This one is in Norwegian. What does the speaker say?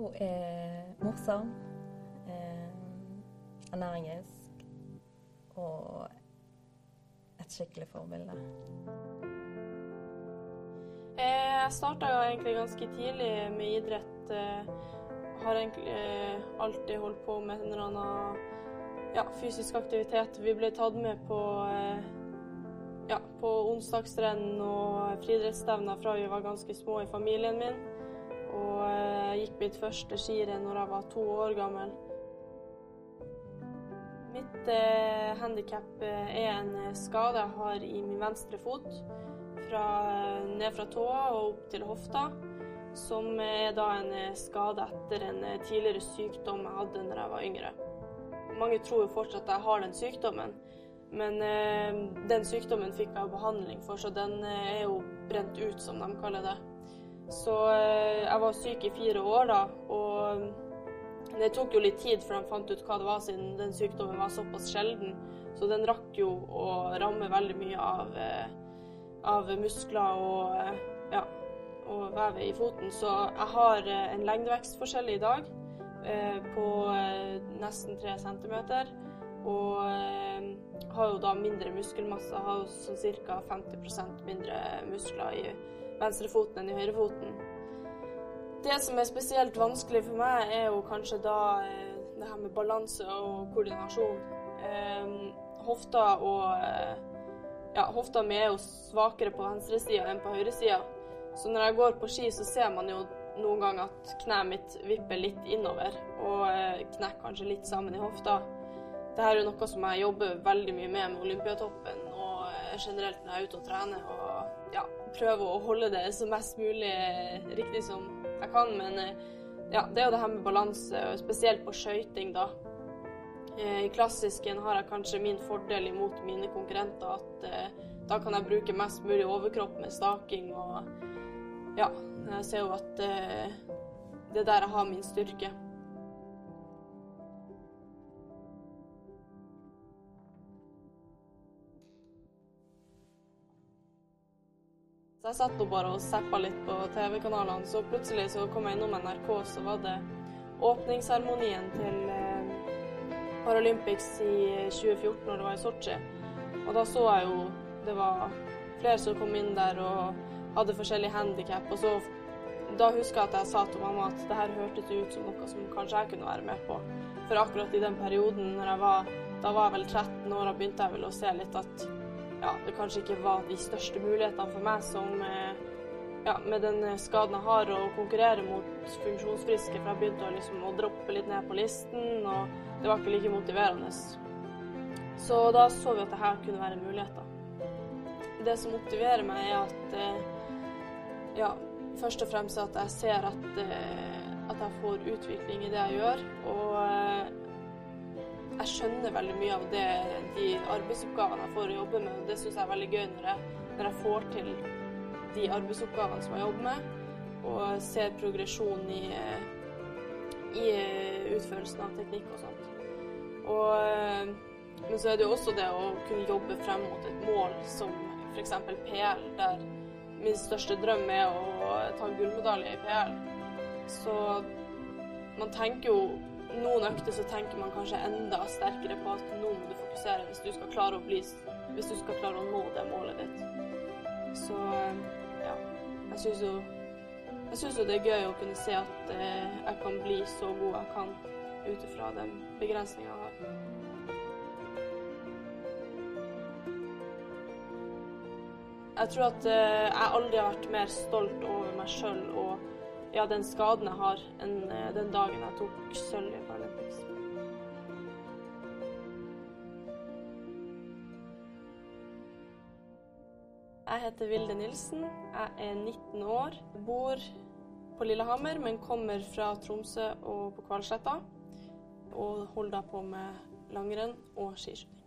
Hun er morsom, eh, ernæringssk og et skikkelig forbilde. Eh, jeg starta egentlig ganske tidlig med idrett. Jeg har egentlig eh, alltid holdt på med en eller annen ja, fysisk aktivitet. Vi ble tatt med på, ja, på onsdagsrenn og friidrettsstevner fra vi var ganske små i familien min. Og jeg gikk mitt første skirenn når jeg var to år gammel. Mitt eh, handikap er en skade jeg har i min venstre fot. Fra, ned fra tåa og opp til hofta. Som er da en skade etter en tidligere sykdom jeg hadde da jeg var yngre. Mange tror jo fortsatt at jeg har den sykdommen, men eh, den sykdommen fikk jeg behandling for, så den er jo brent ut, som de kaller det. Så eh, jeg var syk i fire år da, og det tok jo litt tid før de fant ut hva det var, siden den sykdommen var såpass sjelden. Så den rakk jo å ramme veldig mye av, eh, av muskler og, ja, og vevet i foten. Så jeg har en lengdevekstforskjell i dag på nesten tre centimeter. Og har jo da mindre muskelmasse. Har jo sånn ca. 50% mindre muskler i venstrefoten enn i høyrefoten. Det som er spesielt vanskelig for meg, er jo kanskje da det her med balanse og koordinasjon. hofta og Ja, hofta mi er jo svakere på venstresida enn på høyresida. Så når jeg går på ski, så ser man jo noen ganger at kneet mitt vipper litt innover, og knekker kanskje litt sammen i hofta. Dette er jo noe som jeg jobber veldig mye med med Olympiatoppen generelt når jeg er ute og trener. Og ja, prøver å holde det så mest mulig riktig som jeg kan. Men ja, det er jo det her med balanse, og spesielt på skøyting, da. I klassisken har jeg kanskje min fordel imot mine konkurrenter at eh, da kan jeg bruke mest mulig overkropp med staking og ja, jeg ser jo at eh, det er der jeg har min styrke. Så jeg satt bare og zappa litt på TV-kanalene, så plutselig så kom jeg innom NRK, så var det åpningsseremonien til Paralympics i 2014 når det var i Sotsji. Og da så jeg jo det var flere som kom inn der og hadde forskjellige handikap. Og så da husker jeg at jeg sa til mamma at det her hørtes ut som noe som kanskje jeg kunne være med på. For akkurat i den perioden når jeg var da var jeg vel 13 år, da begynte jeg vel å se litt at ja, det kanskje ikke var de største mulighetene for meg som ja, med den skaden jeg har, å konkurrere mot funksjonsfriske. For jeg begynte å, liksom, å droppe litt ned på listen, og det var ikke like motiverende. Så da så vi at det her kunne være muligheter. Det som motiverer meg, er at ja, først og fremst at jeg ser at, at jeg får utvikling i det jeg gjør. Og skjønner veldig mye av det, de arbeidsoppgavene jeg får å jobbe med. og Det syns jeg er veldig gøy når jeg, når jeg, får til de arbeidsoppgavene som jeg jobber med, og ser progresjon i, i utførelsen av teknikk og sånt. Og, men så er det jo også det å kunne jobbe frem mot et mål som f.eks. PL, der min største drøm er å ta gullmedalje i PL. Så man tenker jo noen økter så tenker man kanskje enda sterkere på at nå må du fokusere hvis du skal klare å bli Hvis du skal klare å nå det målet ditt. Så ja. Jeg syns jo jeg syns jo det er gøy å kunne se at eh, jeg kan bli så god jeg kan ut ifra den begrensninga jeg har. Jeg tror at eh, jeg aldri har vært mer stolt over meg sjøl og ja, den skaden jeg har, enn den dagen jeg tok sølv i Paralympics. Jeg heter Vilde Nilsen. Jeg er 19 år. Bor på Lillehammer, men kommer fra Tromsø og på Kvalsletta. Og holder da på med langrenn og skiskyting.